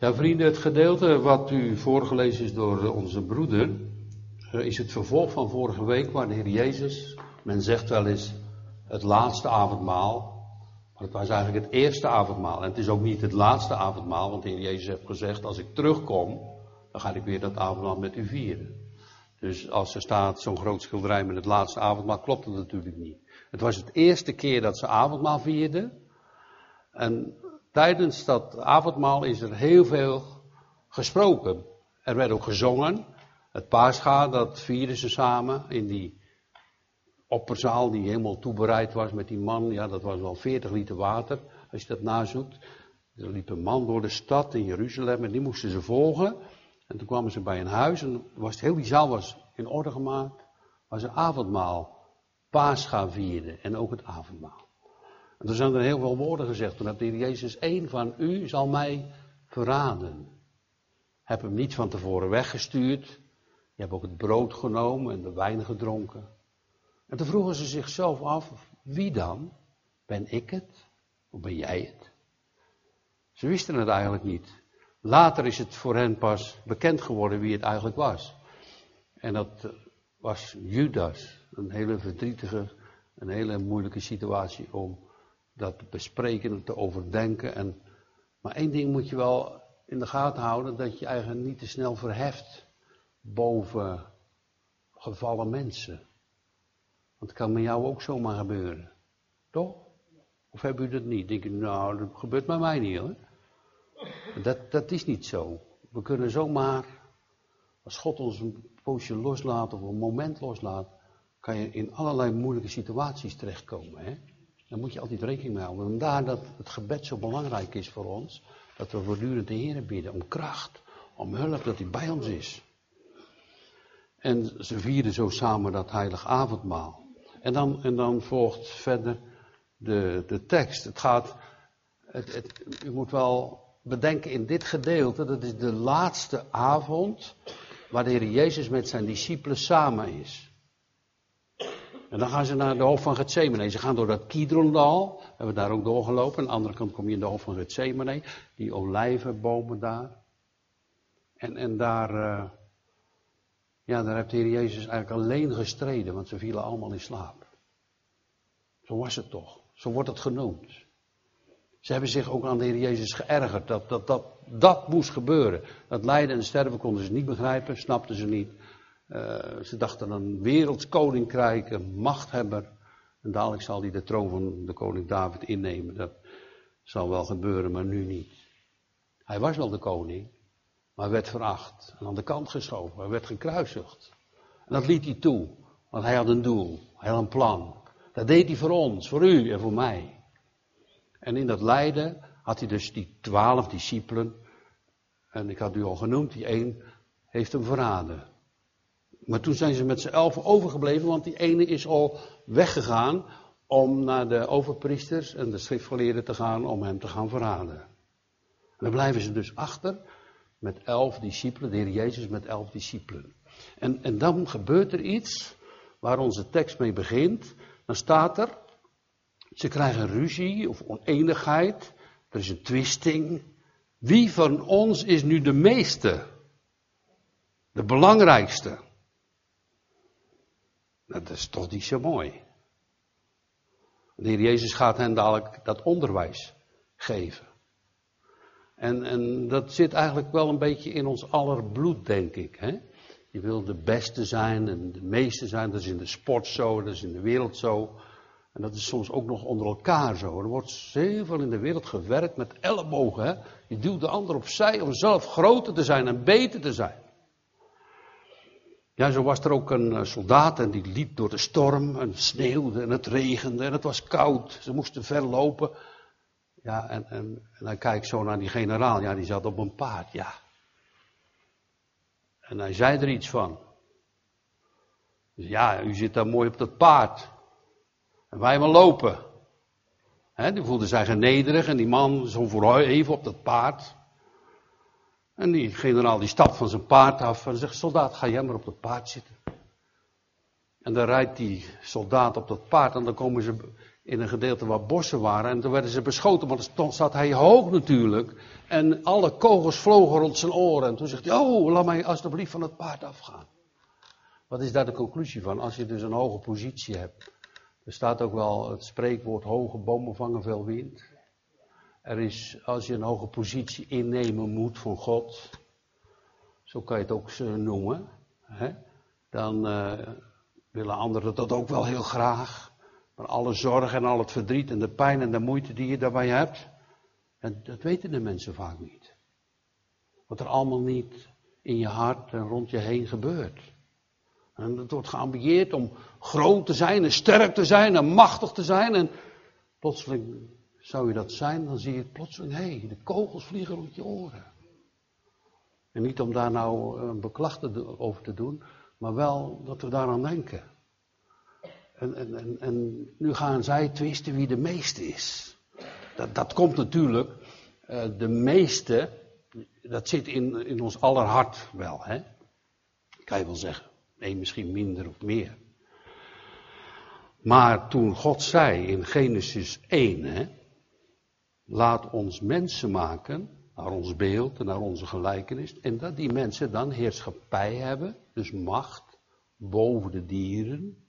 Ja, vrienden, het gedeelte wat u voorgelezen is door onze broeder, eh, is het vervolg van vorige week, waar de Heer Jezus, men zegt wel eens, het laatste avondmaal. Maar het was eigenlijk het eerste avondmaal. En het is ook niet het laatste avondmaal, want de Heer Jezus heeft gezegd, als ik terugkom, dan ga ik weer dat avondmaal met u vieren. Dus als er staat zo'n groot schilderij met het laatste avondmaal, klopt dat natuurlijk niet. Het was het eerste keer dat ze avondmaal vierden. En tijdens dat avondmaal is er heel veel gesproken. Er werd ook gezongen. Het paascha, dat vierden ze samen in die opperzaal die helemaal toebereid was met die man. Ja, dat was wel 40 liter water, als je dat nazoekt. Er liep een man door de stad in Jeruzalem en die moesten ze volgen. En toen kwamen ze bij een huis en was, heel die zaal was in orde gemaakt. Was een avondmaal. Paascha vierde en ook het avondmaal. En toen zijn er heel veel woorden gezegd. Toen heeft de Heer Jezus, één van u zal mij verraden. Heb hem niet van tevoren weggestuurd. Je hebt ook het brood genomen en de wijn gedronken. En toen vroegen ze zichzelf af, wie dan? Ben ik het? Of ben jij het? Ze wisten het eigenlijk niet. Later is het voor hen pas bekend geworden wie het eigenlijk was. En dat eh, was Judas. Een hele verdrietige, een hele moeilijke situatie om dat te bespreken, te overdenken. En, maar één ding moet je wel in de gaten houden, dat je eigenlijk niet te snel verheft boven gevallen mensen. Want het kan met jou ook zomaar gebeuren. Toch? Of hebben u dat niet? Denk je, nou, dat gebeurt bij mij niet hoor. Dat, dat is niet zo. We kunnen zomaar, als God ons een poosje loslaat of een moment loslaat, kan je in allerlei moeilijke situaties terechtkomen. Hè? Daar moet je altijd rekening mee houden. Vandaar dat het gebed zo belangrijk is voor ons, dat we voortdurend de Heer bidden om kracht, om hulp, dat hij bij ons is. En ze vierden zo samen dat heilig avondmaal. En dan, en dan volgt verder de, de tekst. Het gaat, het, het, u moet wel bedenken in dit gedeelte, dat is de laatste avond waar de Heer Jezus met zijn discipelen samen is. En dan gaan ze naar de hoofd van Gethsemane. Ze gaan door dat Kidrondal, we hebben daar ook doorgelopen. Aan de andere kant kom je in de hoofd van Gethsemane, die olijvenbomen daar. En, en daar, uh, ja, daar heeft de Heer Jezus eigenlijk alleen gestreden, want ze vielen allemaal in slaap. Zo was het toch, zo wordt het genoemd. Ze hebben zich ook aan de Heer Jezus geërgerd dat dat, dat, dat moest gebeuren. Dat lijden en sterven konden ze niet begrijpen, snapten ze niet. Uh, ze dachten een wereldkoninkrijk, een machthebber. En dadelijk zal hij de troon van de koning David innemen. Dat zal wel gebeuren, maar nu niet. Hij was wel de koning, maar werd veracht en aan de kant geschoven. Hij werd gekruisigd. En dat liet hij toe, want hij had een doel, hij had een plan. Dat deed hij voor ons, voor u en voor mij. En in dat lijden had hij dus die twaalf discipelen. En ik had u al genoemd, die één heeft hem verraden. Maar toen zijn ze met z'n elfen overgebleven, want die ene is al weggegaan om naar de overpriesters en de schriftgeleerden te gaan om hem te gaan verraden. En dan blijven ze dus achter met elf discipelen, de Heer Jezus met elf discipelen. En, en dan gebeurt er iets waar onze tekst mee begint. Dan staat er, ze krijgen ruzie of oneenigheid, er is een twisting. Wie van ons is nu de meeste? De belangrijkste? Dat is toch niet zo mooi. De Heer Jezus gaat hen dadelijk dat onderwijs geven. En, en dat zit eigenlijk wel een beetje in ons aller bloed, denk ik. Hè? Je wil de beste zijn en de meeste zijn. Dat is in de sport zo, dat is in de wereld zo. En dat is soms ook nog onder elkaar zo. Er wordt heel veel in de wereld gewerkt met ellebogen. Hè? Je duwt de ander opzij om zelf groter te zijn en beter te zijn. Ja, zo was er ook een eh, soldaat en die liep door de storm en het sneeuwde en het regende en het was koud. Ze moesten ver lopen. Ja, en, en, en hij kijkt zo naar die generaal. Ja, die zat op een paard, ja. En hij zei er iets van. Dus ja, u zit daar mooi op dat paard. En wij maar lopen. He, die voelde zich nederig en die man zo voor even op dat paard. En die generaal die stapt van zijn paard af en zegt, soldaat ga jij maar op dat paard zitten. En dan rijdt die soldaat op dat paard en dan komen ze in een gedeelte waar bossen waren. En toen werden ze beschoten, maar toen zat hij hoog natuurlijk. En alle kogels vlogen rond zijn oren. En toen zegt hij, oh, laat mij alsjeblieft van het paard afgaan. Wat is daar de conclusie van? Als je dus een hoge positie hebt. Er staat ook wel het spreekwoord, hoge bomen vangen veel wind. Er is, als je een hoge positie innemen moet van God, zo kan je het ook noemen, hè, dan uh, willen anderen dat ook wel heel graag. Maar alle zorg en al het verdriet en de pijn en de moeite die je daarbij hebt, en dat weten de mensen vaak niet. Wat er allemaal niet in je hart en rond je heen gebeurt. En het wordt geambieerd om groot te zijn en sterk te zijn en machtig te zijn. En plotseling zou je dat zijn, dan zie je plotseling, hé, hey, de kogels vliegen rond je oren. En niet om daar nou een beklachte over te doen, maar wel dat we daaraan denken. En, en, en, en nu gaan zij twisten wie de meeste is. Dat, dat komt natuurlijk, uh, de meeste, dat zit in, in ons aller hart wel, hè? Kan je wel zeggen. Nee, misschien minder of meer. Maar toen God zei in Genesis 1, hè, laat ons mensen maken naar ons beeld en naar onze gelijkenis. En dat die mensen dan heerschappij hebben, dus macht, boven de dieren,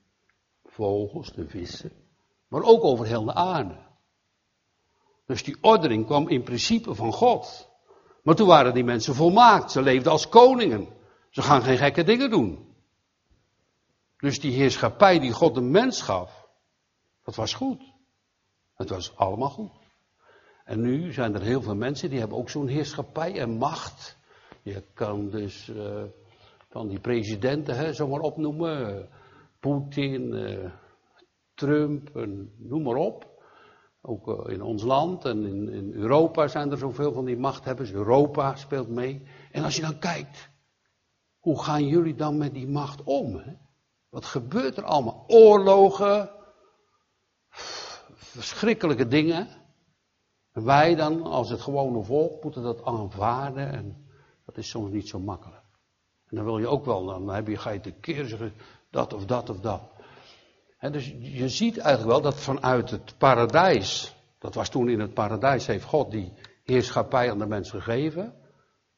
vogels, de vissen, maar ook over heel de aarde. Dus die ordening kwam in principe van God. Maar toen waren die mensen volmaakt, ze leefden als koningen. Ze gaan geen gekke dingen doen. Dus die heerschappij die God de mens gaf, dat was goed. Het was allemaal goed. En nu zijn er heel veel mensen die hebben ook zo'n heerschappij en macht. Je kan dus uh, van die presidenten hè, zomaar opnoemen. Poetin, uh, Trump, en noem maar op. Ook in ons land en in, in, Europa zijn er zoveel van die machthebbers. Europa speelt mee. En als je dan kijkt, hoe gaan jullie dan met die macht om? Hè? Wat gebeurt er allemaal? Oorlogen, verschrikkelijke dingen. En wij dan, als het gewone volk, moeten dat aanvaarden. En dat is soms niet zo makkelijk. En dan wil je ook wel, dan heb je, ga je te keer zeggen, dat of dat of dat. dus je ziet eigenlijk wel dat vanuit het paradijs, dat was toen in het paradijs, heeft God die heerschappij aan de mens gegeven.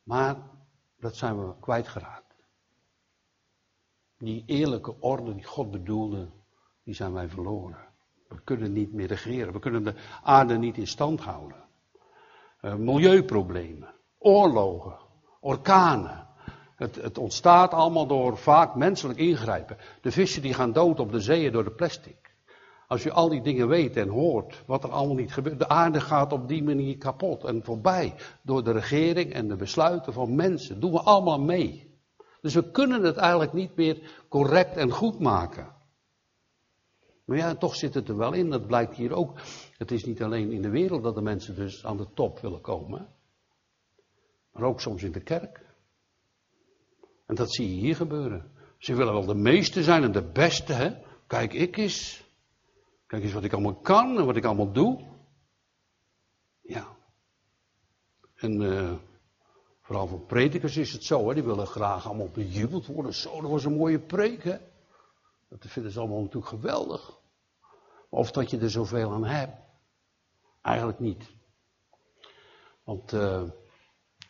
Maar dat zijn we kwijtgeraakt. Die eerlijke orde die God bedoelde, die zijn wij verloren. We kunnen niet meer regeren. We kunnen de aarde niet in stand houden. Uh, milieuproblemen, oorlogen, orkanen. Het, het, ontstaat allemaal door vaak menselijk ingrijpen. De vissen die gaan dood op de zeeën door de plastic. Als je al die dingen weet en hoort, wat er allemaal niet gebeurt. De aarde gaat op die manier kapot en voorbij. Door de regering en de besluiten van mensen. Doen we allemaal mee. Dus we kunnen het eigenlijk niet meer correct en goed maken. Maar ja, toch zit het er wel in. Dat blijkt hier ook. Het is niet alleen in de wereld dat de mensen dus aan de top willen komen. Maar ook soms in de kerk. En dat zie je hier gebeuren. Ze willen wel de meeste zijn en de beste, hè. Kijk ik eens. Kijk eens wat ik allemaal kan en wat ik allemaal doe. Ja. En uh, Vooral voor predikers is het zo, hè? die willen graag allemaal bejubeld worden. Zo, dat was een mooie preek, hè? Dat vinden ze allemaal natuurlijk geweldig. Of dat je er zoveel aan hebt. Eigenlijk niet. Want uh,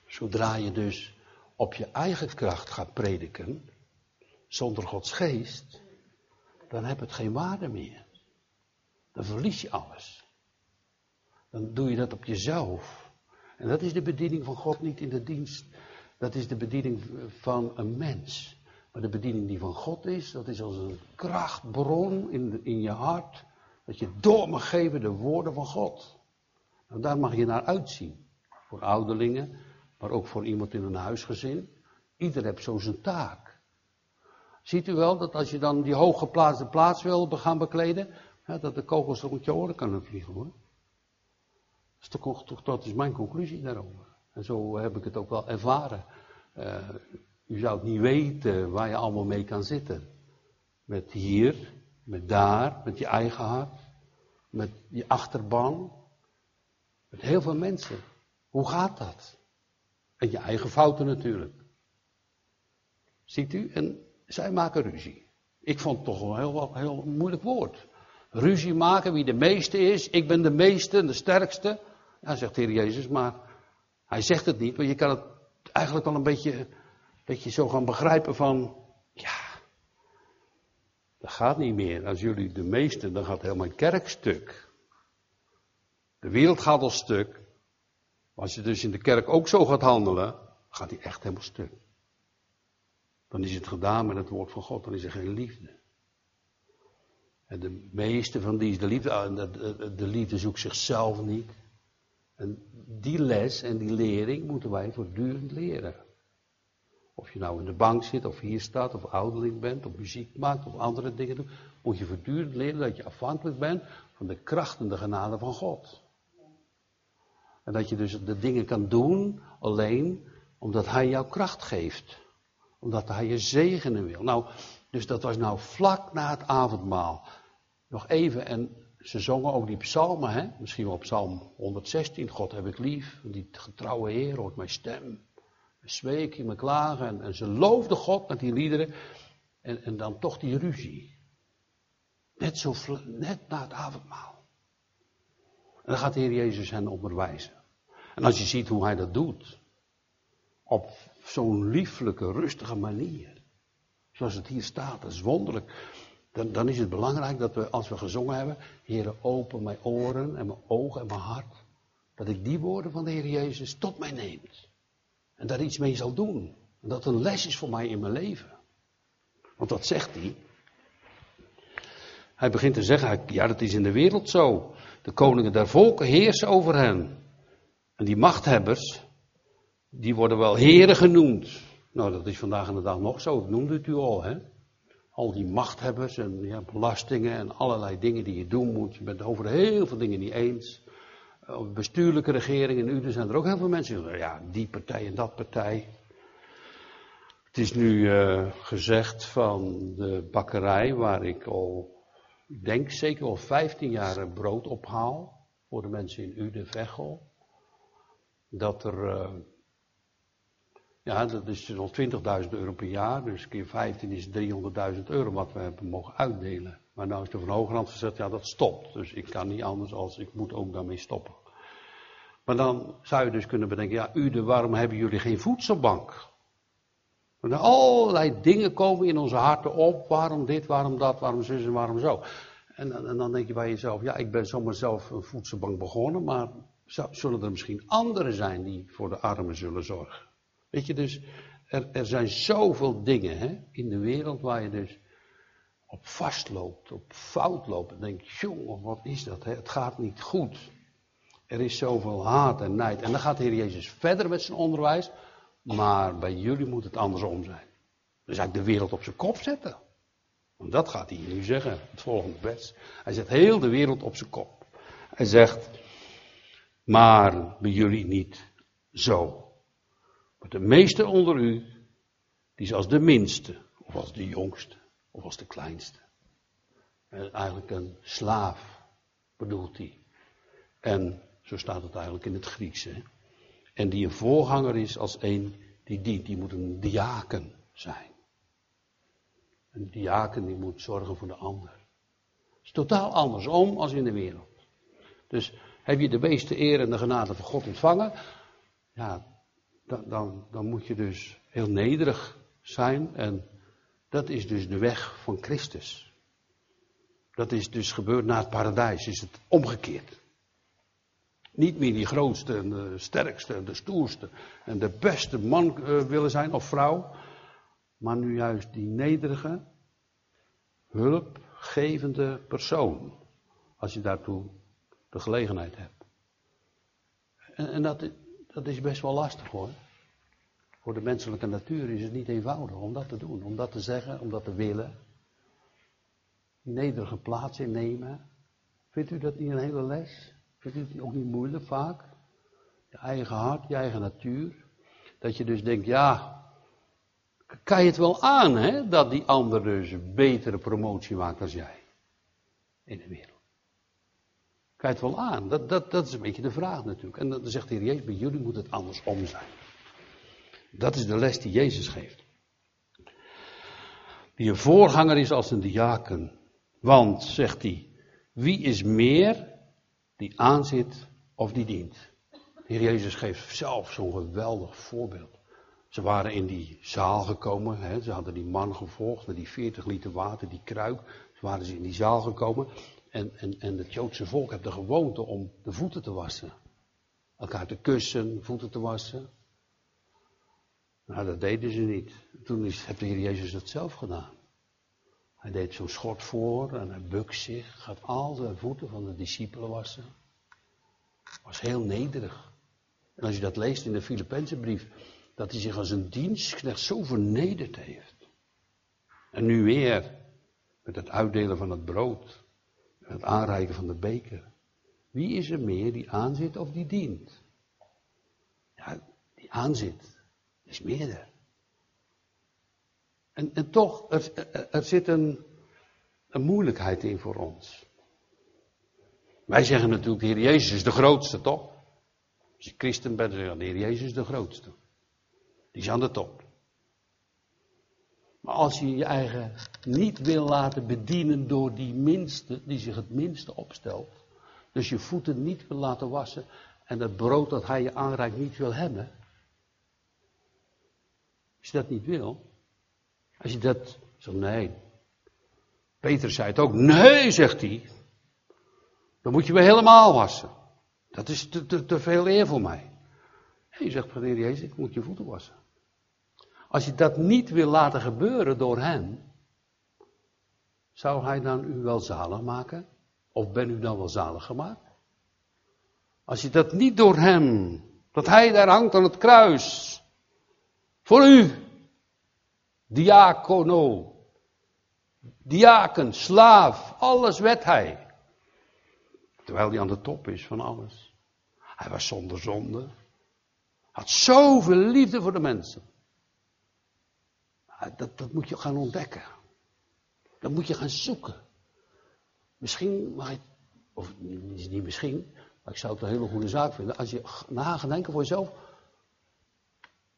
zodra je dus op je eigen kracht gaat prediken, zonder Gods geest, dan heb het geen waarde meer. Dan verlies je alles. Dan doe je dat op jezelf. En dat is de bediening van God niet in de dienst. Dat is de bediening van een mens. Maar de bediening die van God is, dat is als een krachtbron in, in je hart. Dat je door mag geven de woorden van God. En daar mag je naar uitzien. Voor ouderlingen, maar ook voor iemand in een huisgezin. Ieder heeft zo zijn taak. Ziet u wel dat als je dan die hooggeplaatste plaats wil gaan bekleden, dat de kogels rond je oren kunnen vliegen hoor. Dat is mijn conclusie daarover. En zo heb ik het ook wel ervaren. Uh, u zou het niet weten waar je allemaal mee kan zitten. Met hier, met daar, met je eigen hart, met je achterban. Met heel veel mensen. Hoe gaat dat? En je eigen fouten natuurlijk. Ziet u? En zij maken ruzie. Ik vond het toch een heel, heel moeilijk woord. ruzie maken wie de meeste is. Ik ben de meeste, de sterkste. Ja, zegt de Heer Jezus, maar hij zegt het niet, maar je kan het eigenlijk wel een beetje, beetje zo gaan begrijpen van, ja, dat gaat niet meer. Als jullie de meeste, dan gaat heel mijn kerk stuk. De wereld gaat al stuk. als je dus in de kerk ook zo gaat handelen, gaat die echt helemaal stuk. Dan is het gedaan met het woord van God, dan is er geen liefde. En de meeste van die is de liefde, ah, de liefde zoekt zichzelf niet. En die les en die lering moeten wij voortdurend leren. Of je nou in de bank zit, of hier staat, of ouderling bent, of muziek maakt, of andere dingen doet, moet je voortdurend leren dat je afhankelijk bent van de kracht en de genade van God. En dat je dus de dingen kan doen alleen omdat Hij jou kracht geeft. Omdat Hij je zegenen wil. Nou, dus dat was nou vlak na het avondmaal. Nog even, en ze zongen ook die psalmen, hè? misschien wel psalm 116. God heb ik lief, die getrouwe Heer hoort mijn stem. Zweek in mijn klagen. En, en, ze loofden God met die liederen. En, en dan toch die ruzie. Net, zo, net na het avondmaal. En dan gaat de Heer Jezus hen onderwijzen. En als je ziet hoe hij dat doet. Op zo'n lieflijke, rustige manier. Zoals het hier staat, dat is wonderlijk. Dan, dan is het belangrijk dat we, als we gezongen hebben, Heer, open mijn oren en mijn ogen en mijn hart. Dat ik die woorden van de Heer Jezus tot mij neemt. En daar iets mee zal doen. En dat een les is voor mij in mijn leven. Want wat zegt hij? Hij begint te zeggen, ja dat is in de wereld zo. De koningen der volken heersen over hen. En die machthebbers, die worden wel heren genoemd. Nou, dat is vandaag in de dag nog zo, dat noemde het u al, hè. Al die machthebbers en ja, belastingen en allerlei dingen die je doen moet. Je bent over heel veel dingen niet eens. Bestuurlijke regeringen in Uden zijn er ook heel veel mensen ja, die partij en dat partij. Het is nu uh, gezegd van de bakkerij waar ik al, ik denk zeker al 15 jaar brood ophaal. Voor de mensen in Uden, Veghel dat er, uh, ja, dat is nog 20.000 euro per jaar, dus keer 15 is 300.000 euro wat we hebben mogen uitdelen. Maar nou is er van Hogerland gezegd, ja dat stopt, dus ik kan niet anders als ik moet ook daarmee stoppen. Maar dan zou je dus kunnen bedenken, ja Ude, waarom hebben jullie geen voedselbank? Want allerlei dingen komen in onze harten op, waarom dit, waarom dat, waarom zus en waarom zo. En, en dan denk je bij jezelf, ja ik ben zomaar zelf een voedselbank begonnen, maar zullen er misschien anderen zijn die voor de armen zullen zorgen. Weet je, dus er, er zijn zoveel dingen hè, in de wereld waar je dus op vastloopt, op fout loopt. En denk, jongen, wat is dat? Hè? Het gaat niet goed. Er is zoveel haat en nijd. En dan gaat de Heer Jezus verder met zijn onderwijs. Maar bij jullie moet het andersom zijn. Dus eigenlijk de wereld op zijn kop zetten. Want dat gaat hij nu zeggen, het volgende vers. Hij zet heel de wereld op zijn kop. Hij zegt, maar bij jullie niet zo. Maar de meeste onder u, die is als de minste, of als de jongste, of als de kleinste. En eigenlijk een slaaf, bedoelt hij. En zo staat het eigenlijk in het Grieks. En die een voorganger is als een die dient. Die moet een diaken zijn. Een diaken die moet zorgen voor de ander. Het is totaal andersom als in de wereld. Dus heb je de meeste eer en de genade van God ontvangen? Ja, dan, dan, dan moet je dus heel nederig zijn. En dat is dus de weg van Christus. Dat is dus gebeurd na het paradijs, is het omgekeerd. Niet meer die grootste en de sterkste en de stoerste en de beste man uh, willen zijn of vrouw. Maar nu juist die nederige, hulpgevende persoon. Als je daartoe de gelegenheid hebt. En, en dat, dat is best wel lastig hoor. Voor de menselijke natuur is het niet eenvoudig om dat te doen, om dat te zeggen, om dat te willen. Die nederige plaats innemen. Vindt u dat niet een hele les? Vindt u het ook niet moeilijk vaak? Je eigen hart, je eigen natuur. Dat je dus denkt, ja, kan je het wel aan, hè, dat die ander dus betere promotie maakt dan jij in de wereld? Kan je het wel aan? Dat, dat, dat is een beetje de vraag natuurlijk. En dan zegt de Heer Jezus, bij jullie moet het andersom zijn. Dat is de les die Jezus geeft. Die een voorganger is als een diaken. Want, zegt hij, Wie is meer die aanzit of die dient? Heer Jezus geeft zelf zo'n geweldig voorbeeld. Ze waren in die zaal gekomen, hè, ze hadden die man gevolgd met die 40 liter water, die kruik. Ze waren in die zaal gekomen en, en, en het Joodse volk heeft de gewoonte om de voeten te wassen. Elkaar te kussen, voeten te wassen. Nou, dat deden ze niet. Toen is, heeft de Heer Jezus dat zelf gedaan. Hij deed zo'n schort voor en hij bukt zich, gaat al zijn voeten van de discipelen wassen. Was heel nederig. En als je dat leest in de Filipijnse brief, dat hij zich als een dienstknecht zo vernederd heeft. En nu weer met het uitdelen van het brood, het aanreiken van de beker. Wie is er meer die aanzit of die dient? Ja, die aanzit is meerder. En, en toch, er, er zit een, een moeilijkheid in voor ons. Wij zeggen natuurlijk, de Heer Jezus is de grootste, toch? Als je christen bent, dan zeg de Heer Jezus is de grootste. Die is aan de top. Maar als je je eigen niet wil laten bedienen door die minste, die zich het minste opstelt. Dus je voeten niet wil laten wassen en het brood dat hij je aanreikt niet wil hebben. Als je dat niet wil, als je dat, zo nee. Peter zei het ook, nee, zegt hij. Dan moet je me helemaal wassen. Dat is te, te, te veel eer voor mij. En je zegt, Heer Jezus, ik moet je voeten wassen. Als je dat niet wil laten gebeuren door hem, zou hij dan u wel zalig maken? Of ben u dan wel zalig gemaakt? Als je dat niet door hem, dat hij daar hangt aan het kruis, voor u, diacono, diaken, slaaf, alles werd hij. Terwijl hij aan de top is van alles. Hij was zonder zonde. Had zoveel liefde voor de mensen. Dat, dat moet je gaan ontdekken. Dat moet je gaan zoeken. Misschien mag je, of niet misschien, maar ik zou het een hele goede zaak vinden. Als je na denken voor jezelf.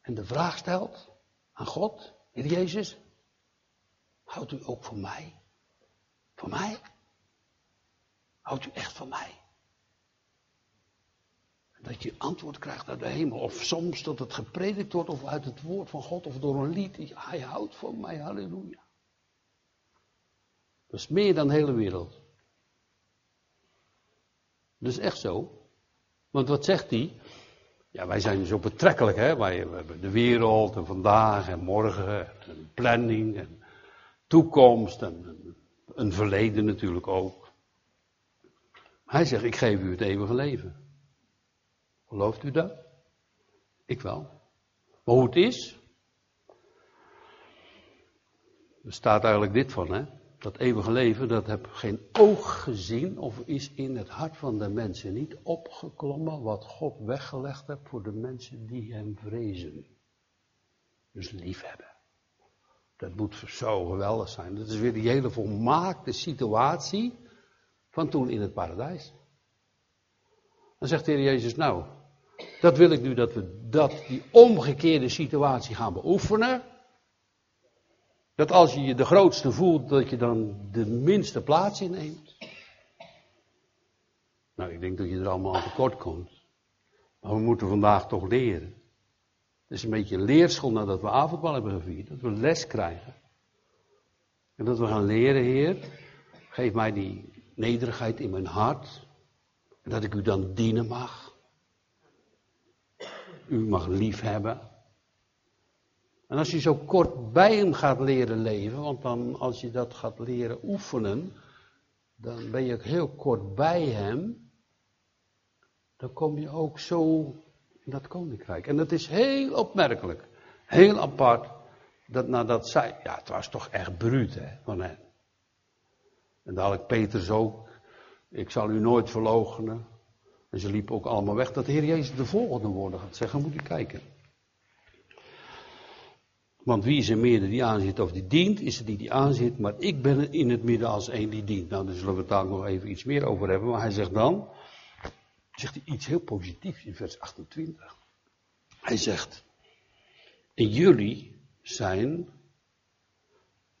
En de vraag stelt aan God, Heer Jezus, houdt u ook van mij? Van mij? Houdt u echt van mij? Dat je antwoord krijgt uit de hemel. Of soms dat het gepredikt wordt of uit het woord van God of door een lied. Hij houdt van mij, halleluja. Dat is meer dan de hele wereld. Dat is echt zo. Want wat zegt hij? Ja, wij zijn zo betrekkelijk, hè. Wij, hebben de wereld en vandaag en morgen en planning en toekomst en een verleden natuurlijk ook. Hij zegt, ik geef u het eeuwige leven. Gelooft u dat? Ik wel. Maar hoe het is? Er staat eigenlijk dit van, hè? Dat eeuwige leven, dat heb geen oog gezien of is in het hart van de mensen niet opgeklommen wat God weggelegd heeft voor de mensen die hem vrezen. Dus liefhebben. Dat moet zo geweldig zijn. Dat is weer die hele volmaakte situatie van toen in het paradijs. Dan zegt de Heer Jezus, nou, dat wil ik nu dat we dat, die omgekeerde situatie gaan beoefenen. Dat als je je de grootste voelt, dat je dan de minste plaats inneemt. Nou, ik denk dat je er allemaal aan tekort komt. Maar we moeten vandaag toch leren. Het is een beetje een leerschool nadat we avondbal hebben gevierd. Dat we les krijgen. En dat we gaan leren, Heer. Geef mij die nederigheid in mijn hart. En dat ik u dan dienen mag. U mag lief hebben. En als je zo kort bij hem gaat leren leven, want dan als je dat gaat leren oefenen, dan ben je heel kort bij hem. Dan kom je ook zo in dat koninkrijk. En dat is heel opmerkelijk, heel apart, dat nadat zij, ja het was toch echt bruut hè, van hen. En dadelijk Peters ook, ik zal u nooit verloochenen. En ze liepen ook allemaal weg. Dat de Heer Jezus de volgende woorden gaat zeggen, moet je kijken. Want wie is er meer die aanzit of die dient, is er die die aanzit, maar ik ben in het midden als een die dient. Nou, daar zullen we het daar nog even iets meer over hebben. Maar hij zegt dan, zegt hij iets heel positiefs in vers 28. Hij zegt, en jullie zijn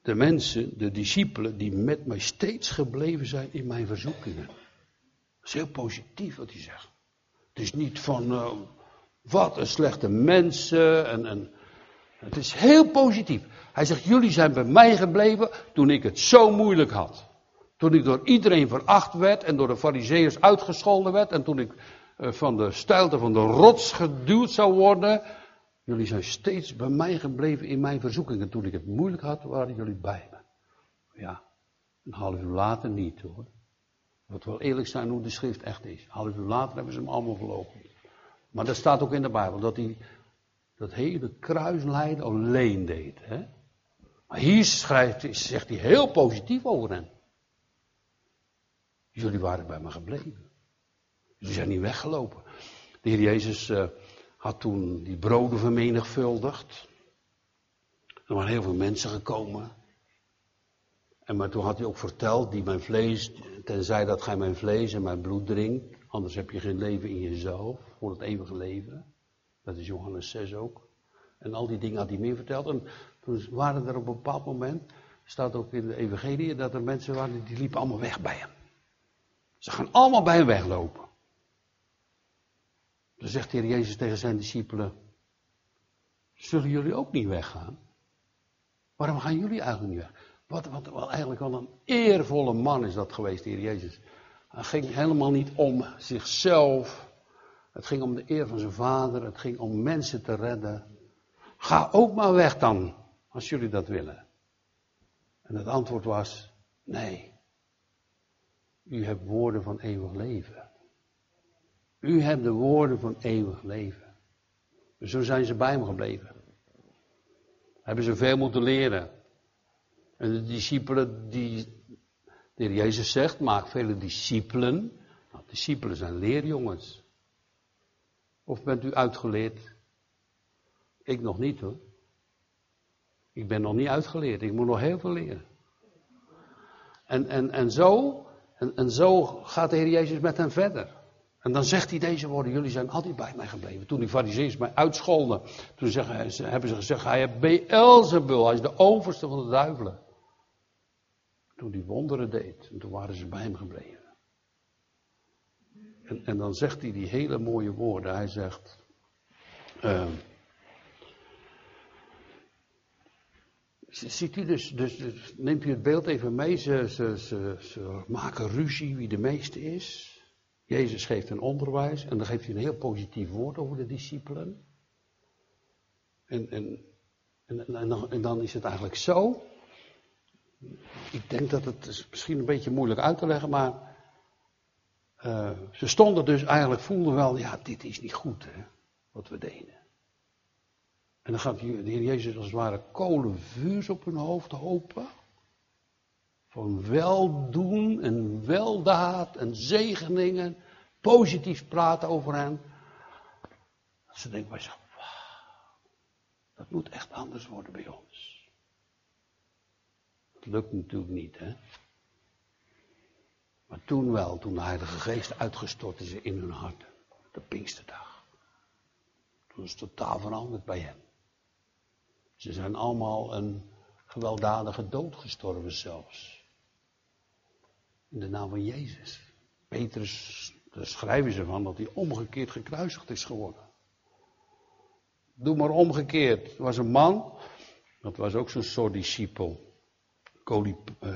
de mensen, de discipelen, die met mij steeds gebleven zijn in mijn verzoekingen. Dat is heel positief wat hij zegt. Het is niet van, uh, wat een slechte mensen. En, en, het is heel positief. Hij zegt, jullie zijn bij mij gebleven toen ik het zo moeilijk had. Toen ik door iedereen veracht werd en door de fariseeërs uitgescholden werd. En toen ik uh, van de stijlte van de rots geduwd zou worden. Jullie zijn steeds bij mij gebleven in mijn verzoekingen. Toen ik het moeilijk had, waren jullie bij me. Ja, een half uur later niet hoor. Wat wel eerlijk zijn hoe de schrift echt is. Een half uur later hebben ze hem allemaal verlogen. Maar dat staat ook in de Bijbel, dat hij dat hele kruislijden alleen deed. Hè? Maar hier schrijft, zegt hij heel positief over hen. Jullie waren bij me gebleven. Jullie zijn niet weggelopen. De Heer Jezus uh, had toen die broden vermenigvuldigd. Er waren heel veel mensen gekomen. En maar toen had hij ook verteld, die mijn vlees, tenzij dat gij mijn vlees en mijn bloed drinkt, anders heb je geen leven in jezelf, voor het eeuwige leven. Dat is Johannes 6 ook. En al die dingen had hij meer verteld. En toen waren er op een bepaald moment, staat ook in de evangelie, dat er mensen waren die liepen allemaal weg bij hem. Ze gaan allemaal bij hem weglopen. Dan zegt de Heer Jezus tegen zijn discipelen, zullen jullie ook niet weggaan? Waarom gaan jullie eigenlijk niet weg? Wat, wat eigenlijk wel een eervolle man is dat geweest, de Heer Jezus. Hij ging helemaal niet om zichzelf. Het ging om de eer van zijn vader. Het ging om mensen te redden. Ga ook maar weg dan, als jullie dat willen. En het antwoord was, nee. U hebt woorden van eeuwig leven. U hebt de woorden van eeuwig leven. Dus zo zijn ze bij hem gebleven. Hebben ze veel moeten leren. En de discipelen die, de heer Jezus zegt, maak vele discipelen. Nou, discipelen zijn leerjongens. Of bent u uitgeleerd? Ik nog niet hoor. Ik ben nog niet uitgeleerd. Ik moet nog heel veel leren. En, en, en, zo, en, en zo gaat de Heer Jezus met hen verder. En dan zegt hij deze woorden, jullie zijn altijd bij mij gebleven. Toen die fariseeërs mij uitscholden, toen zeggen, hebben ze gezegd, hij is Beelzebul, hij is de overste van de duivelen. Toen hij wonderen deed, en toen waren ze bij hem gebleven. En, en dan zegt hij die hele mooie woorden, hij zegt, uh, Ziet u dus, dus, dus, neemt u het beeld even mee, ze, ze, ze, maken ruzie wie de meeste is. Jezus geeft een onderwijs en dan geeft hij een heel positief woord over de discipelen. En, en, en, en, dan, en dan is het eigenlijk zo. Ik denk dat het is misschien een beetje moeilijk uit te leggen, maar uh, ze stonden dus eigenlijk, voelden wel, ja, dit is niet goed, hè, wat we deden. En dan gaat de Heer Jezus als het ware kolen vuurs op hun hoofd hopen van weldoen en weldaad en zegeningen, positief praten over hen. Dat ze denken bij zich, dat moet echt anders worden bij ons. Dat lukt natuurlijk niet, hè. Maar toen wel, toen de Heilige Geest uitgestort is in hun hart, de Pinksterdag. Toen is het totaal veranderd bij hen. Ze zijn allemaal een gewelddadige dood gestorven zelfs in de naam van Jezus. Petrus, daar schrijven ze van dat hij omgekeerd gekruisigd is geworden. Doe maar omgekeerd. Er was een man, dat was ook zo'n soort discipel. Eh,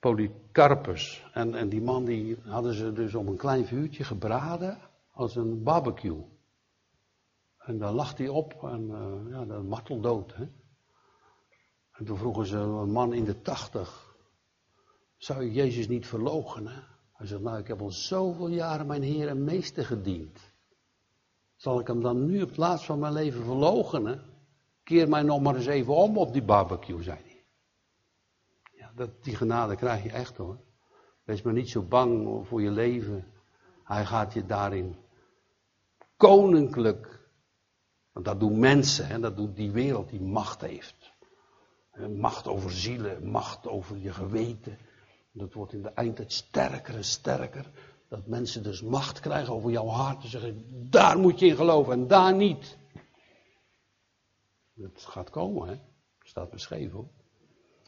Polycarpus. En, en die man die hadden ze dus op een klein vuurtje gebraden als een barbecue. En daar lag hij op en uh, ja, dan marteldood. Hè? En toen vroegen ze een man in de tachtig. Zou je Jezus niet verloochenen? Hij zegt, nou ik heb al zoveel jaren mijn Heer en Meester gediend. Zal ik hem dan nu op het van mijn leven verloochenen? Keer mij nog maar eens even om op die barbecue, zei hij. Dat, die genade krijg je echt hoor. Wees maar niet zo bang voor je leven. Hij gaat je daarin koninklijk. Want dat doen mensen, hè, dat doet die wereld die macht heeft. Macht over zielen, macht over je geweten. Dat wordt in de eindtijd sterker en sterker. Dat mensen dus macht krijgen over jouw hart. Te zeggen, daar moet je in geloven en daar niet. Dat gaat komen, hè. Staat beschreven. Hoor.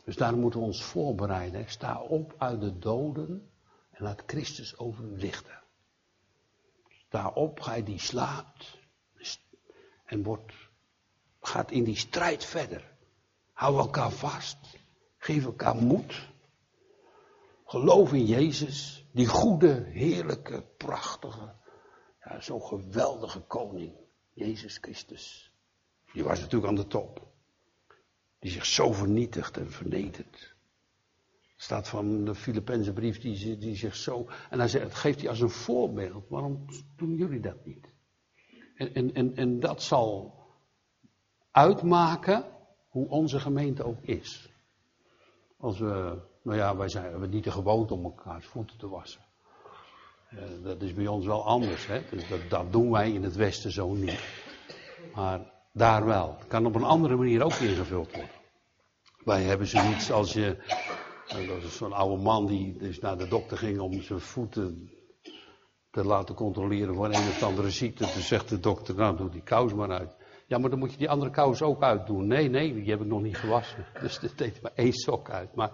Dus daar moeten we ons voorbereiden. Sta op uit de doden en laat Christus over u lichten. Sta op, gij die slaapt en wordt, gaat in die strijd verder. Hou elkaar vast. Geef elkaar moed. Geloof in Jezus, die goede, heerlijke, prachtige, ja, geweldige koning, Jezus Christus. Die was natuurlijk aan de top. Die zich zo vernietigt en vernedert. staat van de Filipijnse brief die, die zich zo. En hij zegt, geeft hij als een voorbeeld. Waarom doen jullie dat niet? En, en, en, en dat zal uitmaken hoe onze gemeente ook is. Als we, nou ja, wij zijn we niet de gewoonte om elkaars voeten te wassen. Uh, dat is bij ons wel anders, hè? Dus dat, dat doen wij in het Westen zo niet. Maar daar wel. Kan op een andere manier ook ingevuld worden. Wij hebben zoiets als je. Eh, dat is zo'n oude man die dus naar de dokter ging om zijn voeten te laten controleren voor een of andere ziekte. Toen zegt de dokter, nou doe die kous maar uit. Ja, maar dan moet je die andere kous ook uitdoen. Nee, nee, die heb ik nog niet gewassen. Dus dat deed maar één sok uit. Maar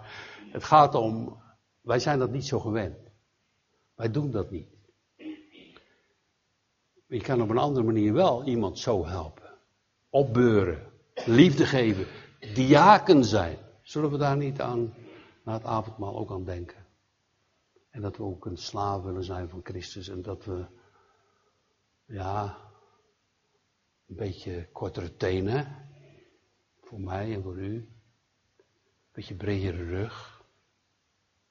het gaat om, wij zijn dat niet zo gewend. Wij doen dat niet. Je kan op een andere manier wel iemand zo helpen. Opbeuren. Liefde geven. Diaken zijn. Zullen we daar niet aan, na het avondmaal ook aan denken? En dat we ook een slaaf willen zijn van Christus. En dat we, ja, een beetje kortere tenen. Voor mij en voor u. Een beetje bredere rug.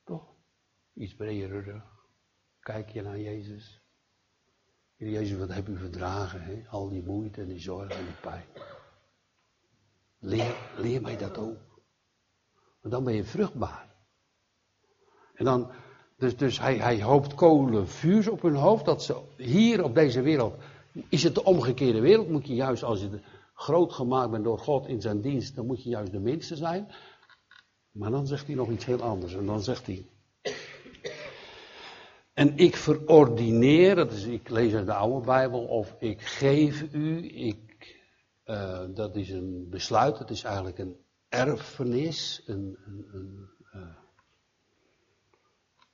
Toch? Iets bredere rug. Kijk je naar Jezus. Jezus, wat heb u verdragen? Hè? Al die moeite en die zorg en die pijn. Leer, leer mij dat ook. Want dan ben je vruchtbaar. En dan, dus, dus hij, hij hoopt kolen vuurs op hun hoofd, dat ze hier op deze wereld, is het de omgekeerde wereld, moet je juist als je groot gemaakt bent door God in zijn dienst, dan moet je juist de minste zijn. Maar dan zegt hij nog iets heel anders. En dan zegt hij. En ik verordineer, dat is, ik lees uit de oude Bijbel, of ik geef u, ik, uh, dat is een besluit, het is eigenlijk een erfenis, een, een, een uh,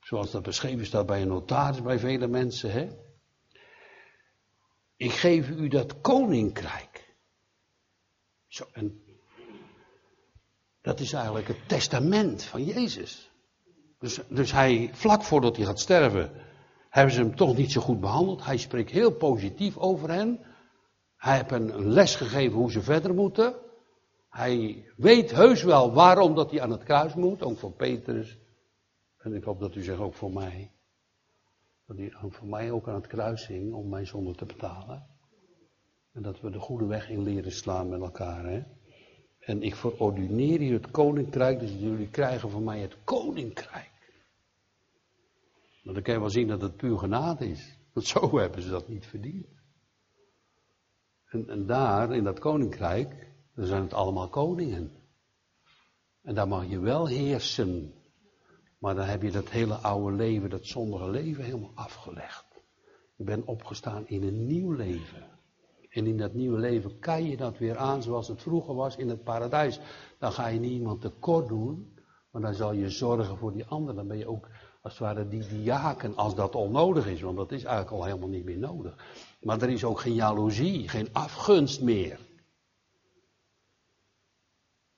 Zoals dat beschreven staat bij een notaris, bij vele mensen. Hè? Ik geef u dat koninkrijk. Zo, en dat is eigenlijk het testament van Jezus. Dus, dus hij, vlak voordat hij gaat sterven, hebben ze hem toch niet zo goed behandeld. Hij spreekt heel positief over hen. Hij heeft hen een les gegeven hoe ze verder moeten. Hij weet heus wel waarom dat hij aan het kruis moet, ook voor Petrus en ik hoop dat u zegt ook voor mij. Dat hij voor mij ook aan het kruis hing om mijn zonde te betalen. En dat we de goede weg in leren slaan met elkaar. Hè? En ik verordineer hier het koninkrijk, dus jullie krijgen van mij het koninkrijk. Maar dan kan je wel zien dat het puur genade is. Want zo hebben ze dat niet verdiend. En, en daar, in dat koninkrijk, daar zijn het allemaal koningen. En daar mag je wel heersen. Maar dan heb je dat hele oude leven, dat zondige leven helemaal afgelegd. Je bent opgestaan in een nieuw leven. En in dat nieuwe leven kan je dat weer aan zoals het vroeger was in het paradijs. Dan ga je niemand tekort doen, maar dan zal je zorgen voor die ander. Dan ben je ook als het ware die diaken als dat onnodig is, want dat is eigenlijk al helemaal niet meer nodig. Maar er is ook geen jaloezie, geen afgunst meer.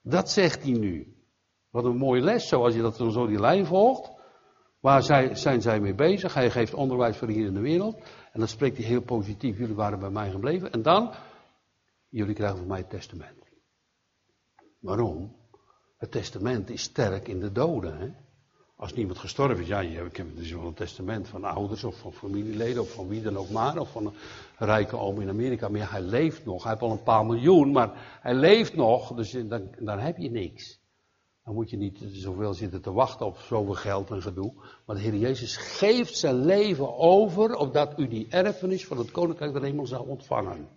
Dat zegt hij nu. Wat een mooie les, zoals je dat zo die lijn volgt. Waar zij, zijn zij mee bezig? Hij geeft onderwijs voor hier in de wereld. En dan spreekt hij heel positief. Jullie waren bij mij gebleven. En dan, jullie krijgen van mij het testament. Waarom? Het testament is sterk in de doden. Hè? Als niemand gestorven is, ja, ik heb dus wel een testament van ouders of van familieleden of van wie dan ook maar. Of van een rijke oom in Amerika. Maar ja, hij leeft nog. Hij heeft al een paar miljoen, maar hij leeft nog. Dus dan, dan heb je niks. Dan moet je niet zoveel zitten te wachten op zoveel geld en gedoe. Maar de Heer Jezus geeft zijn leven over, opdat u die erfenis van het Koninkrijk der Hemel zou ontvangen.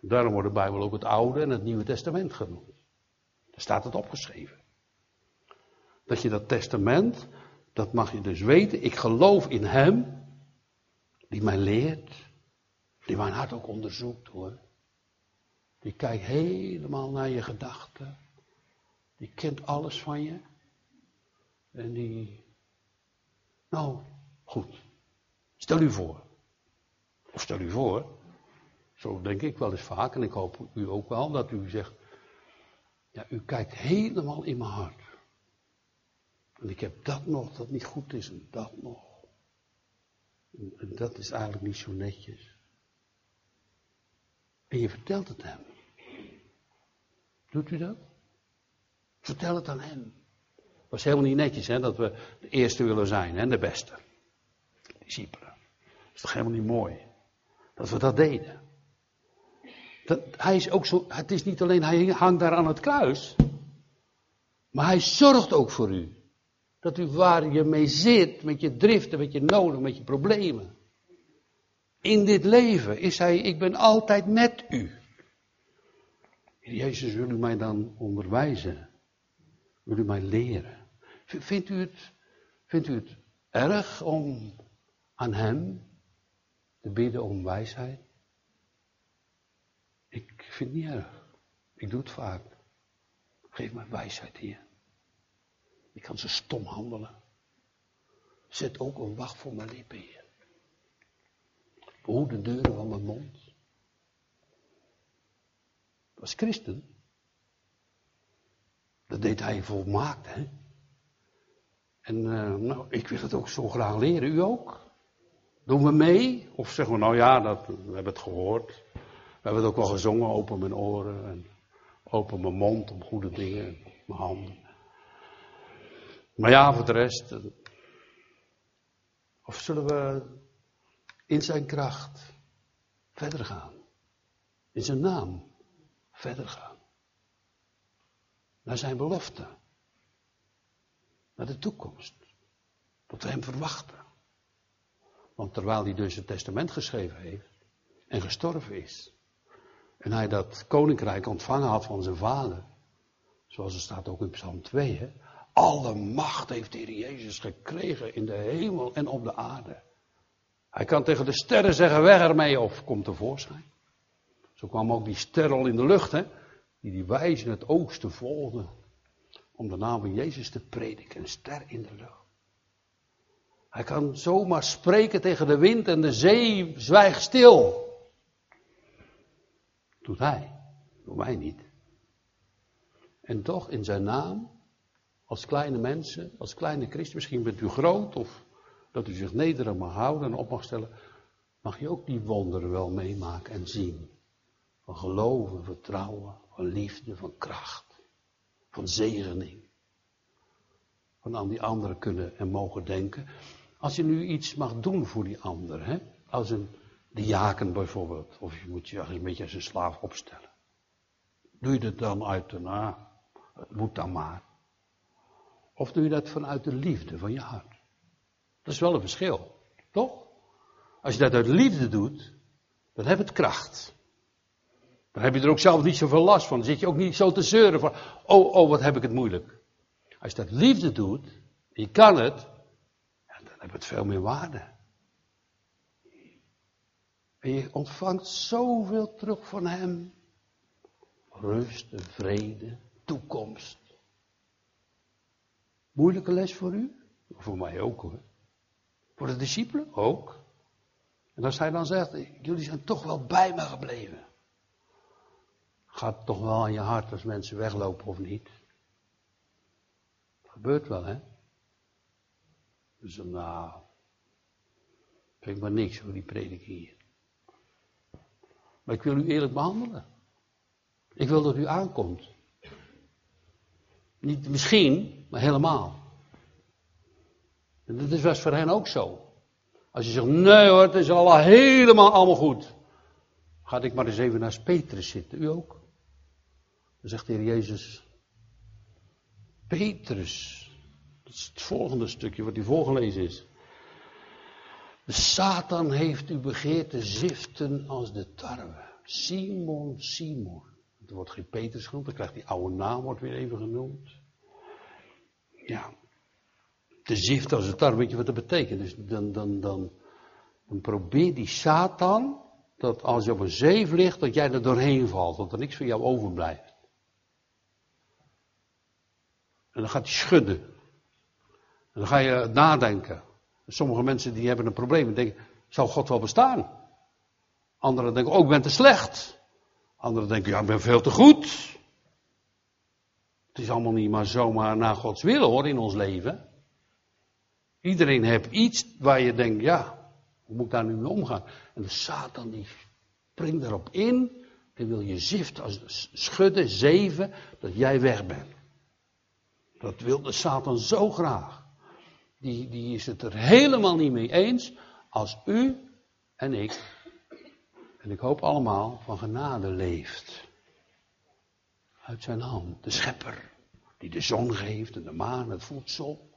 Daarom wordt de Bijbel ook het Oude en het Nieuwe Testament genoemd. Daar staat het opgeschreven. Dat je dat testament, dat mag je dus weten. Ik geloof in Hem, die mij leert, die mijn hart ook onderzoekt hoor. Die kijkt helemaal naar je gedachten. Die kent alles van je. En die. Nou, goed. Stel u voor. Of stel u voor. Zo denk ik wel eens vaak. En ik hoop u ook wel dat u zegt. Ja, u kijkt helemaal in mijn hart. En ik heb dat nog, dat niet goed is. En dat nog. En, dat is eigenlijk niet zo netjes. En je vertelt het hem. Doet u dat? Vertel het aan hem. Het was helemaal niet netjes hè, dat we de eerste willen zijn en de beste. Discipelen. Dat is toch helemaal niet mooi? Dat we dat deden. Dat, hij is ook zo, het is niet alleen hij hangt daar aan het kruis. Maar hij zorgt ook voor u. Dat u waar je mee zit, met je driften, met je noden, met je problemen. In dit leven is hij, ik ben altijd met u. Jezus, wil u mij dan onderwijzen? Wil u mij leren? Vindt u het, vindt u het erg om aan Hem te bidden om wijsheid? Ik vind het niet erg. Ik doe het vaak. Geef mij wijsheid, hier. Ik kan zo stom handelen. Zet ook een wacht voor mijn lippen, hier. Behoed de deuren van mijn mond. Als christen. Dat deed hij volmaakt, hè. En uh, nou, ik wil het ook zo graag leren. U ook? Doen we mee? Of zeggen we, nou ja, dat, we hebben het gehoord. We hebben het ook wel gezongen, open mijn oren en open mijn mond om goede dingen, mijn handen. Maar ja, voor de rest. Eh, of zullen we in zijn kracht verder gaan? In zijn naam verder gaan. Naar zijn belofte. Naar de toekomst. Wat we hem verwachten. Want terwijl hij dus het testament geschreven heeft en gestorven is, en hij dat koninkrijk ontvangen had van zijn vader, zoals het staat ook in Psalm 2, hè, alle macht heeft de Heer Jezus gekregen in de hemel en op de aarde. Hij kan tegen de sterren zeggen, weg ermee of kom tevoorschijn. Zo kwam ook die ster al in de lucht, hè, die die wijzen het oosten volgden, om de naam van Jezus te prediken, een ster in de lucht. Hij kan zomaar spreken tegen de wind en de zee zwijgt stil. Doet hij, doet mij niet. En toch in zijn naam, als kleine mensen, als kleine christen, misschien bent u groot of dat u zich nederig mag houden en op mag stellen, mag je ook die wonderen wel meemaken en zien. Van geloven, vertrouwen, van liefde, van kracht, van zegening. Van aan die anderen kunnen en mogen denken. Als je nu iets mag doen voor die ander, hè? als een diaken bijvoorbeeld, of je moet je een beetje als een slaaf opstellen. Doe je dat dan uit de, nou, het moet dan maar. Of doe je dat vanuit de liefde van je hart? Dat is wel een verschil, toch? Als je dat uit liefde doet, dan heb het kracht. Dan heb je er ook zelf niet zoveel last van. Dan zit je ook niet zo te zeuren van, oh, oh, wat heb ik het moeilijk. Als je dat liefde doet, je kan het, heb het veel meer waarde. En je ontvangt zoveel terug van Hem. Rust, vrede, toekomst. Moeilijke les voor u? Voor mij ook hoor. Voor de discipelen ook. En als hij dan zegt, jullie zijn toch wel bij me gebleven. Gaat toch wel aan je hart als mensen weglopen of niet? Dat gebeurt wel, hè? Dus nou, vind ik maar niks voor die predik hier. Maar ik wil u eerlijk behandelen. Ik wil dat u aankomt. Niet misschien, maar helemaal. En dat was voor hen ook zo. Als je zegt, nee hoor, het is al helemaal allemaal goed. Ga ik maar eens even naast Petrus zitten, u ook? Dan zegt de Jezus, Petrus, dat is het volgende stukje wat hier voorgelezen is. Satan heeft u begeerd te ziften als de tarwe. Simon, Simon. Het wordt geen Petrus genoemd, dan krijgt die oude naam wordt weer even genoemd. Ja, te ziften als de tarwe, weet je wat dat betekent? Dus dan, dan, dan, dan probeert die Satan dat als je op een zeef ligt, dat jij er doorheen valt, dat er niks van jou overblijft. En dan gaat hij schudden. En dan ga je nadenken. Sommige mensen die hebben een probleem en denken, zou God wel bestaan? Anderen denken, oh ik ben te slecht. Anderen denken, ja ik ben veel te goed. Het is allemaal niet maar zomaar naar Gods wil hoor in ons leven. Iedereen heeft iets waar je denkt, ja, hoe moet ik daar nu mee omgaan? En de Satan die springt erop in en wil je zift als schudden, zeven, dat jij weg bent. Dat wil de Satan zo graag. Die, die is het er helemaal niet mee eens als u en ik, en ik hoop allemaal, van genade leeft. Uit zijn hand, de schepper, die de zon geeft en de maan, het voedsel.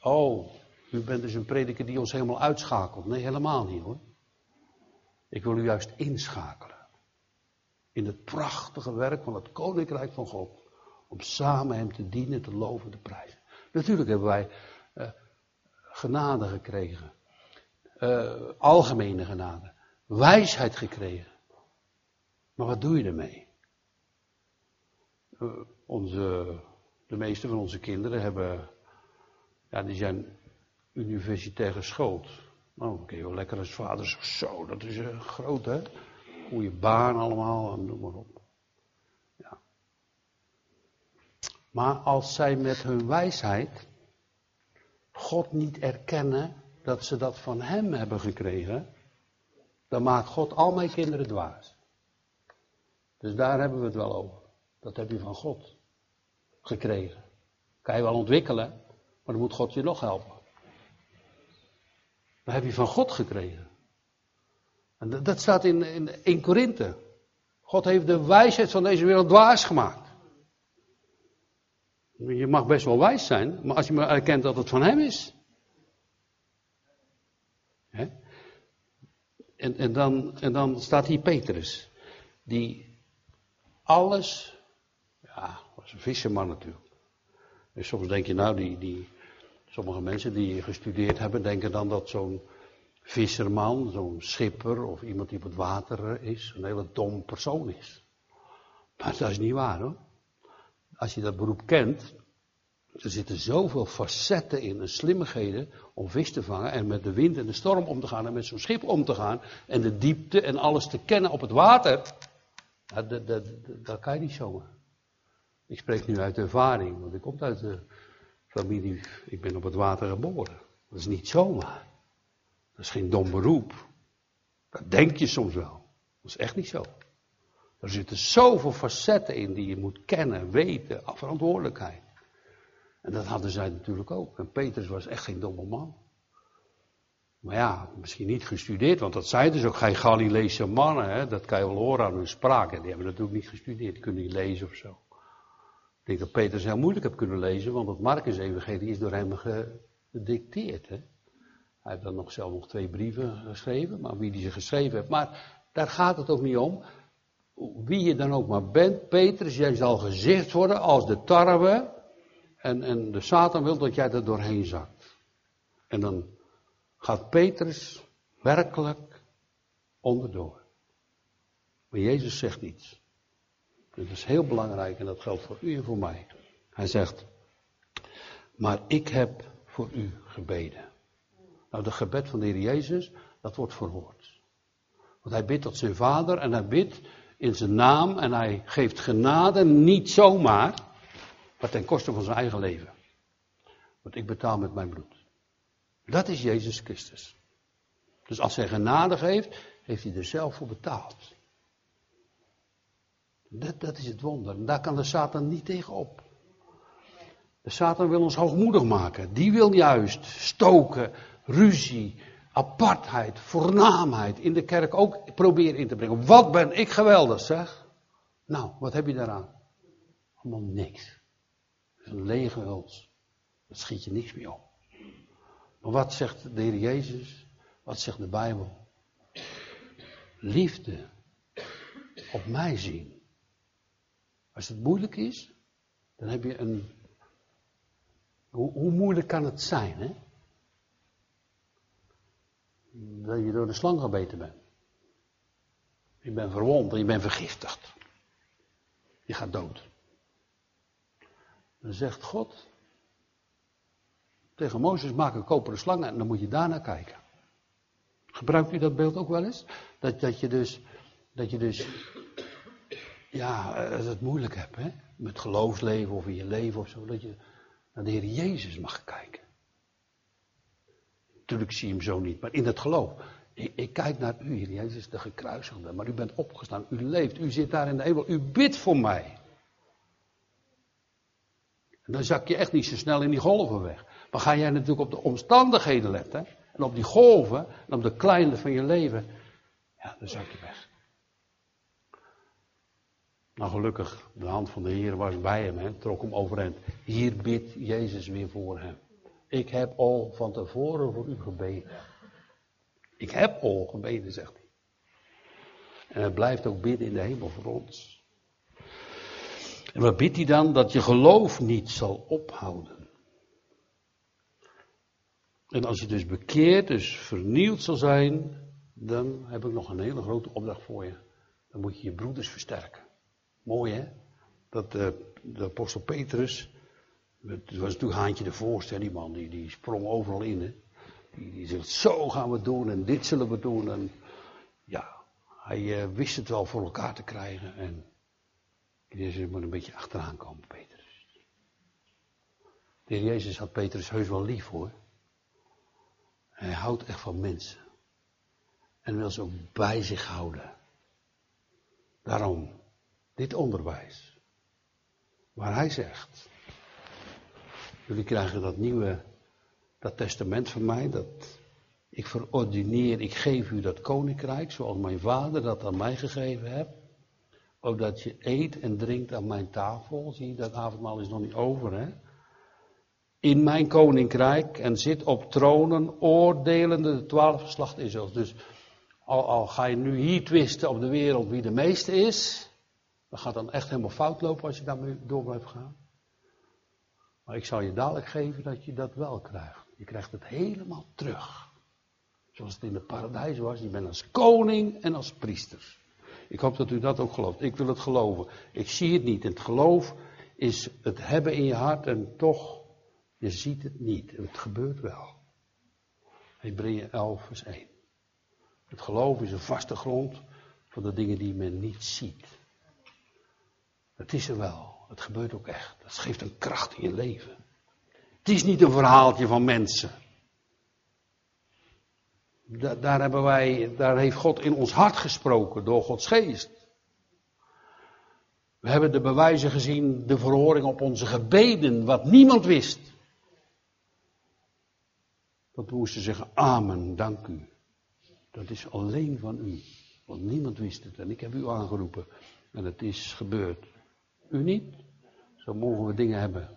Oh, u bent dus een prediker die ons helemaal uitschakelt. Nee, helemaal niet hoor. Ik wil u juist inschakelen. In het prachtige werk van het Koninkrijk van God. Om samen Hem te dienen, te loven, te prijzen. Natuurlijk hebben wij uh, genade gekregen. Uh, algemene genade. Wijsheid gekregen. Maar wat doe je ermee? Uh, onze, de meeste van onze kinderen hebben, ja, die zijn universitair geschoold. Nou, je wel lekker als vader zo, dat is uh, groot hè. Goede baan allemaal, en noem maar op. Ja. Maar als zij met hun wijsheid God niet erkennen dat ze dat van Hem hebben gekregen, dan maakt God al mijn kinderen dwaas. Dus daar hebben we het wel over. Dat heb je van God gekregen. Kan je wel ontwikkelen, maar dan moet God je nog helpen. Dat heb je van God gekregen. En dat staat in, in 1 Korinthe. God heeft de wijsheid van deze wereld dwaas gemaakt. Je mag best wel wijs zijn, maar als je maar erkent dat het van hem is. Hè? En, en, dan, en dan staat hier Petrus, die alles, ja, was een visserman natuurlijk. En soms denk je nou, die, die, Sommige mensen die gestudeerd hebben, denken dan dat zo'n visserman, zo'n schipper of iemand die op het water is, een hele dom persoon is. Maar dat is niet waar hoor. Als je dat beroep kent, er zitten zoveel facetten in en slimmigheden om vis te vangen en met de wind en de storm om te gaan en met zo'n schip om te gaan en de diepte en alles te kennen op het water. Dat, dat, dat, dat kan je niet zomaar. Ik spreek nu uit ervaring, want ik kom uit de familie, ik ben op het water geboren. Dat is niet zomaar. Dat is geen dom beroep. Dat denk je soms wel. Dat is echt niet zo. Er zitten zoveel facetten in die je moet kennen, weten, verantwoordelijkheid. En dat hadden zij natuurlijk ook. En Petrus was echt geen domme man. Maar ja, misschien niet gestudeerd, want dat zeiden ze ook geen Galileese mannen. Hè? Dat kan je wel horen aan hun spraak. En die hebben natuurlijk niet gestudeerd, kunnen niet lezen of zo. Ik denk dat Petrus heel moeilijk heeft kunnen lezen, want het Marcus-evangelie is door hem gedicteerd. Hè? Hij heeft dan nog zelf nog twee brieven geschreven, maar wie die ze geschreven heeft. Maar daar gaat het ook niet om. Wie je dan ook maar bent, Petrus, jij zal gezicht worden als de tarwe. En, en de Satan wil dat jij er doorheen zakt. En dan gaat Petrus werkelijk onderdoor. Maar Jezus zegt niets. Dat is heel belangrijk en dat geldt voor u en voor mij. Hij zegt, maar ik heb voor u gebeden. Nou, de gebed van de Heer Jezus, dat wordt verhoord. Want hij bidt tot zijn vader en hij bidt in zijn naam en hij geeft genade niet zomaar, maar ten koste van zijn eigen leven. Want ik betaal met mijn bloed. Dat is Jezus Christus. Dus als hij genade geeft, heeft hij er zelf voor betaald. Dat, dat is het wonder. En daar kan de Satan niet tegenop. De Satan wil ons hoogmoedig maken. Die wil juist stoken, ruzie, apartheid, voornaamheid in de kerk ook proberen in te brengen. Wat ben ik geweldig, zeg. Nou, wat heb je daaraan? Allemaal niks. Een lege huls. Dat schiet je niks meer op. Maar wat zegt de Heer Jezus? Wat zegt de Bijbel? Liefde op mij zien. Als het moeilijk is, dan heb je een. Hoe, hoe moeilijk kan het zijn, hè? Dat je door de slang gebeten bent. Je bent verwond je bent vergiftigd. Je gaat dood. Dan zegt God tegen Mozes: maak een koperen slang en dan moet je daarnaar kijken. Gebruikt u dat beeld ook wel eens? Dat, dat je dus, dat je dus, ja, als het moeilijk hebt, hè? met geloofsleven of in je leven of zo, dat je naar de Heer Jezus mag kijken. Natuurlijk zie je hem zo niet, maar in het geloof. Ik, ik kijk naar u, Heer Jezus, de gekruisigde, maar u bent opgestaan, u leeft, u zit daar in de hemel, u bidt voor mij. En dan zak je echt niet zo snel in die golven weg. Maar ga jij natuurlijk op de omstandigheden letten, en op die golven, en op de kleine van je leven, ja, dan zak je weg. Nou, gelukkig, de hand van de Heer was bij hem, hè, trok hem overeind. Hier bidt Jezus weer voor hem. Ik heb al van tevoren voor u gebeden. Ik heb al gebeden, zegt hij. En hij blijft ook bidden in de hemel voor ons. En wat bidt hij dan? Dat je geloof niet zal ophouden. En als je dus bekeerd, dus vernieuwd zal zijn, dan heb ik nog een hele grote opdracht voor je. Dan moet je je broeders versterken. Mooi hè? Dat de, eh, de apostel Petrus, het was natuurlijk Haantje de Voorste, die man, die, die sprong overal in. Hè? Die, die zegt, zo gaan we doen en dit zullen we doen. En ja, hij uh, wist het wel voor elkaar te krijgen. En Jezus moet een beetje achteraan komen, Petrus. De heer Jezus had Petrus heus wel lief hoor. Hij houdt echt van mensen. En wil ze ook bij zich houden. Daarom, dit onderwijs. Waar hij zegt. Jullie krijgen dat nieuwe, dat testament van mij. Dat ik verordineer, ik geef u dat koninkrijk. Zoals mijn vader dat aan mij gegeven. Ook dat je eet en drinkt aan mijn tafel. Zie je, dat avondmaal is nog niet over hè in mijn koninkrijk en zit op tronen oordelende de twaalf geslacht Israëls. Dus al, al, ga je nu hier twisten op de wereld wie de meeste is, dan gaat dan echt helemaal fout lopen als je daarmee door blijft gaan. Maar ik zal je dadelijk geven dat je dat wel krijgt. Je krijgt het helemaal terug. Zoals het in het paradijs was. Je bent als koning en als priester. Ik hoop dat u dat ook gelooft. Ik wil het geloven. Ik zie het niet. Het geloof is het hebben in je hart en toch je ziet het niet, het gebeurt wel. Hebreeën 11 vers 1. Het geloof is een vaste grond voor de dingen die men niet ziet. Het is er wel, het gebeurt ook echt. Het geeft een kracht in je leven. Het is niet een verhaaltje van mensen. daar, hebben wij, daar heeft God in ons hart gesproken door Gods geest. We hebben de bewijzen gezien, de verhoring op onze gebeden, wat niemand wist. Dat we moesten zeggen, amen, dank u. Dat is alleen van u. Want niemand wist het. En ik heb u aangeroepen. En het is gebeurd. U niet? Zo mogen we dingen hebben.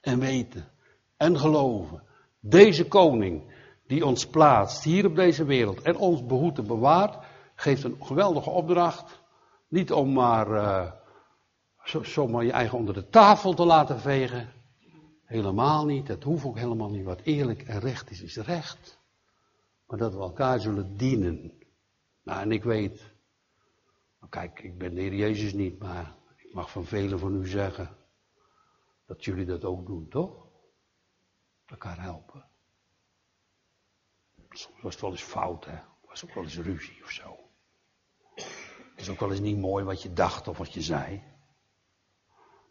En weten. En geloven. Deze koning die ons plaatst hier op deze wereld en ons behoedt en bewaart, geeft een geweldige opdracht. Niet om maar uh, zomaar je eigen onder de tafel te laten vegen. Helemaal niet. Het hoeft ook helemaal niet. Wat eerlijk en recht is, is recht. Maar dat we elkaar zullen dienen. Nou, en ik weet. Nou kijk, ik ben de Heer Jezus niet, maar mag van velen van u zeggen. Dat jullie dat ook doen, toch? Elkaar helpen. Soms was het wel eens fout, hè? Was ook wel eens ruzie of zo. Het is ook wel eens niet mooi wat je dacht of wat je zei.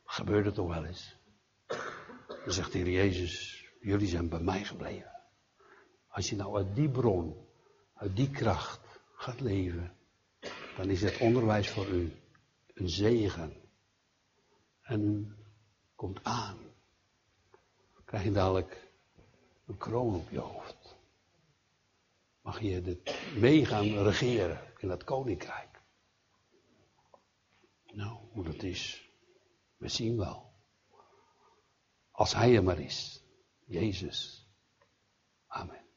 Gebeurde toch wel eens. Dan zegt de Jezus, jullie zijn bij mij gebleven. Als je nou uit die bron, uit die kracht gaat leven, dan is het onderwijs voor u een zegen. En komt aan. Krijg je dadelijk een kroon op je hoofd. Mag je dit mee gaan regeren in dat koninkrijk. Nou, hoe dat is, we zien wel. Als Hij er maar is. Jezus. Amen.